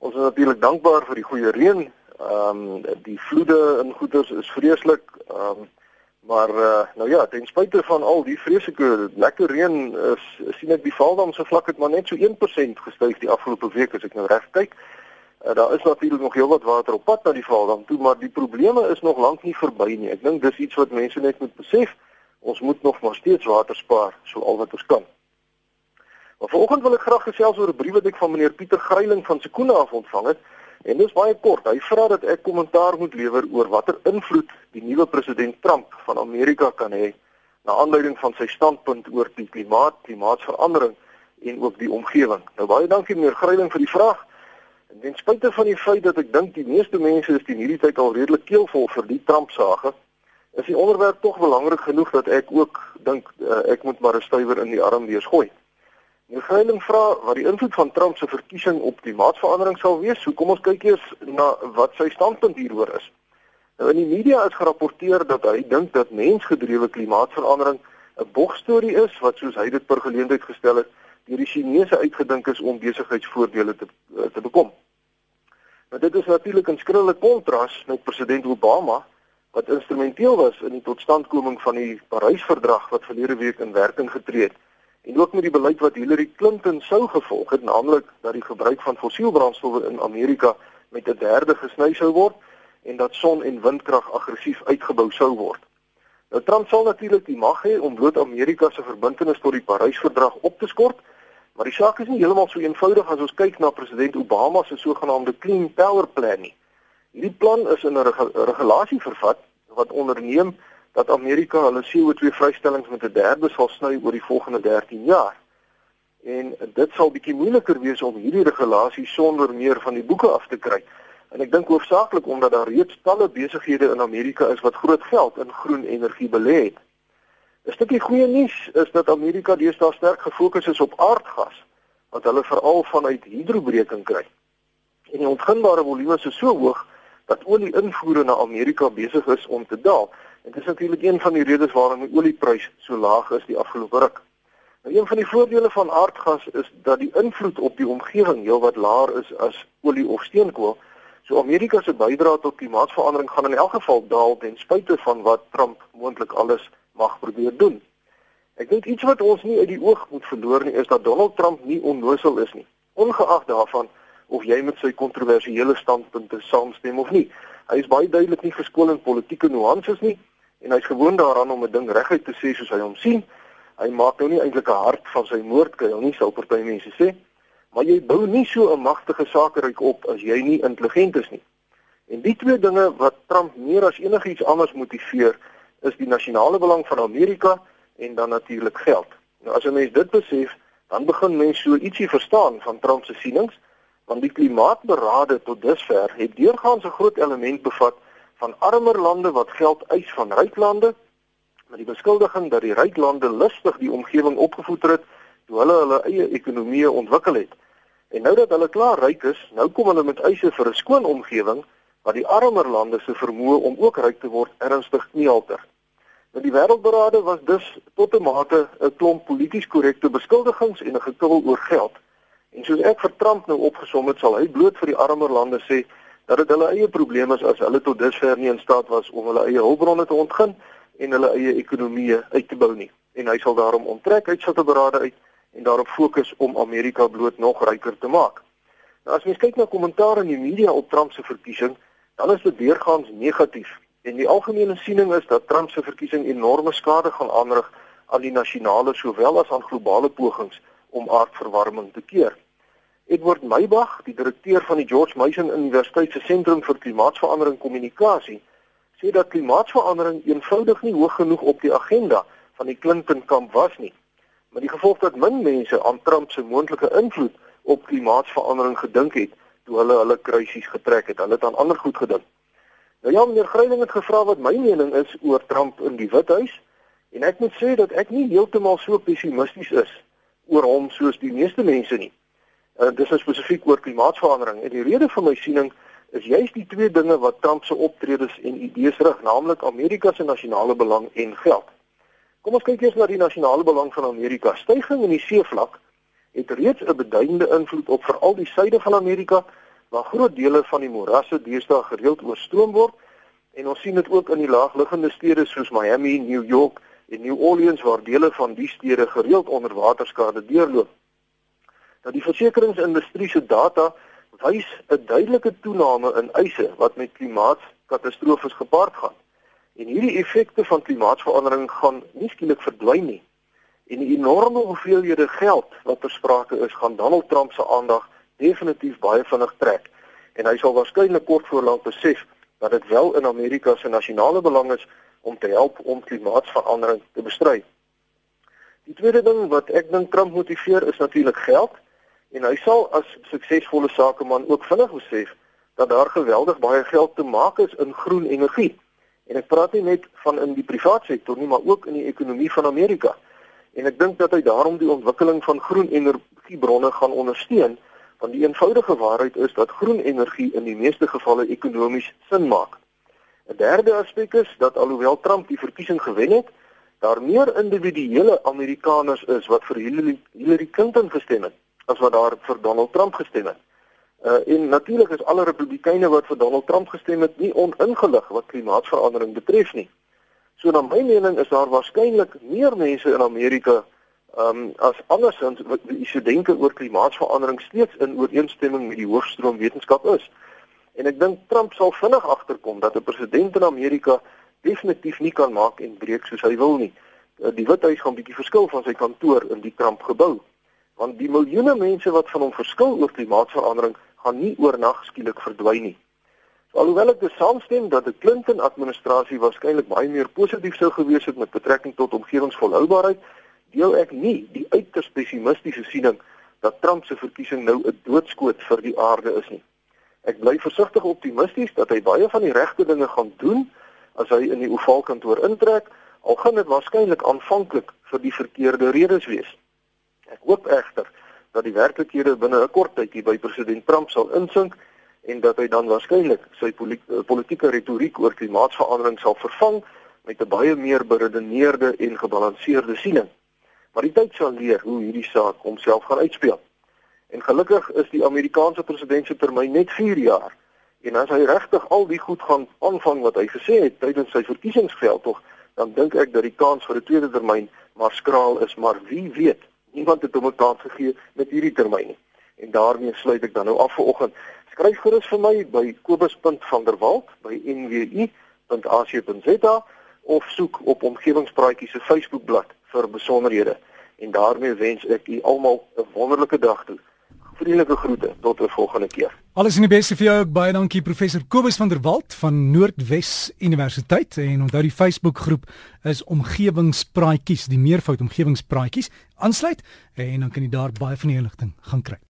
Ons is natuurlik dankbaar vir die goeie reën. Ehm um, die vloede in goeders is vreeslik. Ehm um, maar uh, nou ja, ten spyte van al die vreeslike lekker reën is sien ek die valdam se vlak het maar net so 1% gestyg die afgelope week as ek nou reg kyk. Uh, daar is natuurlik nog heelwat water op pad na die valdam toe, maar die probleme is nog lank nie verby nie. Ek dink dis iets wat mense net moet besef. Ons moet nog maar steeds water spaar so al wat ons kan. Maar vanoggend wil ek graag gesels oor 'n brief wat ek van meneer Pieter Gryiling van Sekuna af ontvang het. En dit is baie kort. Hy vra dat ek kommentaar moet lewer oor watter invloed die nuwe president Trump van Amerika kan hê na aanleiding van sy standpunt oor die klimaat, klimaatsverandering en ook die omgewing. Nou baie dankie meneer Gryiling vir die vraag. En ten spyte van die feit dat ek dink die meeste mense is in hierdie tyd al redelik keelvol vir die Trump sage, is die onderwerp tog belangrik genoeg dat ek ook dink uh, ek moet maar 'n stywer in die arm wees gooi. Die greiling vra wat die invloed van Trump se verkiesing op klimaatsverandering sal wees. So kom ons kyk eers na wat sy standpunt hieroor is. Nou in die media is gerapporteer dat hy dink dat mensgedrewe klimaatsverandering 'n bogstorie is wat soos hy dit per geleentheid gestel het, deur die Chinese uitgedink is om besigheidsvoordele te eh, te bekom. Maar dit is natuurlik 'n skrille kontras met president Obama wat instrumenteel was in die totstandkoming van die Parys-verdrag wat verlede week in werking getree het en ook met die beleid wat Hillary Clinton sou gevolg het, naamlik dat die gebruik van fossielbrandstowwe in Amerika met 'n derde gesny sou word en dat son- en windkrag aggressief uitgebou sou word. Nou Trump sal natuurlik die mag hê om bloot Amerika se verbintenis tot die Parys-verdrag op te skort, maar die saak is nie heeltemal so eenvoudig as ons kyk na president Obama se sogenaamde Clean Power Plan nie. Hierdie plan is in 'n regulasie vervat wat onderneem dat Amerika hulle CO2 vrystellings met 'n derde sal sny oor die volgende 13 jaar. En dit sal bietjie moeiliker wees om hierdie regulasie sonder meer van die boeke af te kry. En ek dink hoofsaaklik omdat daar reeds talle besighede in Amerika is wat groot geld in groen energie belê het. 'n Stukkie goeie nuus is dat Amerika deesdae sterk gefokus is op aardgas wat hulle veral vanuit hidrobreking kry. En die ontginbare volume is so hoog dat olie invoere na Amerika besig is om te daal. Dit is natuurlik een van die redes waarom die olieprys so laag is die afgelope ruk. Nou een van die voordele van aardgas is dat die invloed op die omgewing heelwat laer is as olie of steenkool. So Amerika se bydrae tot klimaatsverandering gaan in elk geval daal ten spyte van wat Trump moontlik alles mag probeer doen. Ek dink iets wat ons nie uit die oog moet verloor nie is dat Donald Trump nie onnosel is nie. Ongeag daarvan of jy met sy kontroversiële standpunte saamstem of nie. Hy is baie duidelik nie geskool in politieke nuances nie en hy's gewoond daaraan om 'n ding reguit te sê soos hy hom sien. Hy maak nou nie eintlik 'n hart van sy moordkuil nie, sou party mense sê, maar jy bou nie so 'n magtige sakeryk op as jy nie intelligent is nie. En die twee dinge wat Trump meer as enigiets anders motiveer, is die nasionale belang van Amerika en dan natuurlik geld. Nou as 'n mens dit besef, dan begin mens so ietsie verstaan van Trump se sienings, want die klimaatberade tot dusver het deurgaans 'n groot element bevat van armer lande wat geld eis van ryk lande met die beskuldiging dat die ryk lande lustig die omgewing opgevoeder het toe hulle hulle eie ekonomieë ontwikkel het. En nou dat hulle klaar ryk is, nou kom hulle met eise vir 'n skoon omgewing wat die armer lande se vermoë om ook ryk te word ernstig knielter. Nou die wêreldberade was dus tot 'n mate 'n klomp polities korrekte beskuldigings en 'n gekibbel oor geld. En soos ek vir Trump nou opgesom het, sal hy bloot vir die armer lande sê dat dit hulle eie probleem is as hulle tot dusver nie in staat was om hulle eie hulpbronne te ontgin en hulle eie ekonomieë uit te bou nie. En hy sal daarom onttrek uit sulke berade uit en daarop fokus om Amerika bloot nog ryker te maak. Nou as mens kyk na kommentaar in die media op Trump se verkiesing, dan is dit deurgaans negatief. En die algemene siening is dat Trump se verkiesing enorme skade gaan aanrig aan die nasionale sowel as aan globale pogings om aardverwarming te keer. Edward Meybach, die direkteur van die George Mason Universiteit se sentrum vir klimaatsverandering kommunikasie, sê dat klimaatsverandering eenvoudig nie hoog genoeg op die agenda van die Clinton kamp was nie. Maar die gevolg dat min mense aan Trump se moontlike invloed op klimaatsverandering gedink het toe hulle hulle kruisies getrek het. Hulle het aan ander goed gedink. Nou ja, meneer Greiling het gevra wat my mening is oor Trump in die Withuis en ek moet sê dat ek nie heeltemal so pessimisties is oor hom soos die meeste mense nie. Uh, dis spesifiek oor klimaatsverandering. En die rede vir my siening is juist die twee dinge wat Trump se optredes en idees rig, naamlik Amerika se nasionale belang en geld. Kom ons kyk eers na die nasionale belang van Amerika. Stygings in die seevlak het reeds 'n beduidende invloed op veral die suide van Amerika, waar groot dele van die morasse deesdae gereeld oorstroom word en ons sien dit ook in die laagliggende stede soos Miami, New York en New Orleans waar dele van die stede gereeld onder waterskade deurloop. Dat die versekeringsindustrie se data wys 'n duidelike toename in eise wat met klimaatkatastrofes gepaard gaan. En hierdie effekte van klimaatsverandering gaan nie skielik verdwyn nie. En die enorme hoeveelhede geld wat ter sprake is, gaan Donald Trump se aandag definitief baie vinnig trek. En hy sal waarskynlik kort voor lank besef dat dit wel in Amerika se nasionale belang is om te help om klimaatsverandering te bestry. Die tweede ding wat ek dink Trump motiveer is natuurlik geld en hy sal as suksesvolle sakeman ook vinnig besef dat daar geweldig baie geld te maak is in groen energie. En ek praat nie net van in die private sektor nie, maar ook in die ekonomie van Amerika. En ek dink dat hy daarom die ontwikkeling van groen energiebronne gaan ondersteun want die eenvoudige waarheid is dat groen energie in die meeste gevalle ekonomies sin maak. 'n Derde aspek is dat alhoewel Trump die verkiesing gewen het, daar meer individuele Amerikaners is wat vir Hillary, Hillary Clinton gestem het as wat daar vir Donald Trump gestem het. Uh, en natuurlik is alle Republikeine wat vir Donald Trump gestem het nie oningelig wat klimaatsverandering betref nie. So na my mening is daar waarskynlik meer mense in Amerika Ehm um, as andersins wat die studente oor klimaatsverandering steeds in ooreenstemming met die hoofstroom wetenskap is. En ek dink Trump sal vinnig agterkom dat 'n president in Amerika definitief nie kan maak en breek soos hy wil nie. Eh, die Withuis gaan bietjie verskil van sy kantoor in die Trump gebou. Want die miljoene mense wat van hom verskil oor klimaatsverandering gaan nie oornag skielik verdwyn nie. So, alhoewel ek saamstem dat die Clinton administrasie waarskynlik baie meer positief sou gewees het met betrekking tot omgewingsvolhoubaarheid, deel ek nie die uiters pessimistiese siening dat Trump se verkiesing nou 'n doodskoot vir die aarde is nie. Ek bly versigtig optimisties dat hy baie van die regte dinge gaan doen as hy in die Ovaalkantoor intrek, al gaan dit waarskynlik aanvanklik vir die verkeerde redes wees. Ek hoop egter dat die werklikhede binne 'n kort tydjie by president Trump sal insink en dat hy dan waarskynlik sy politieke retoriek oor klimaatsverandering sal vervang met 'n baie meer beredeneerde en gebalanseerde siening. Maar die tyd sal leer hoe hierdie saak homself gaan uitspeel. En gelukkig is die Amerikaanse president se termyn net 4 jaar. En as hy regtig al die goed gaan aanvang wat hy gesê het tydens sy verkiesingsveld tog, dan dink ek dat die kans vir 'n tweede termyn maar skraal is, maar wie weet. Niemand het hom 'n kans gegee met hierdie termyn nie. En daarmee sluit ek dan nou af vir oggend. Skryf gerus vir my by kobus.vanderwalt by nwu.ac.za of soek op omgewingspraatjies se Facebookblad vir besonderhede. En daarmee wens ek u almal 'n wonderlike dag toe. Vriendelike groete tot 'n volgende keer. Alles in die beste vir jou ook baie dankie professor Kobus van der Walt van Noordwes Universiteit en onthou die Facebook groep is omgewingspraatjies die meervoud omgewingspraatjies aansluit en dan kan jy daar baie van die inligting gaan kry.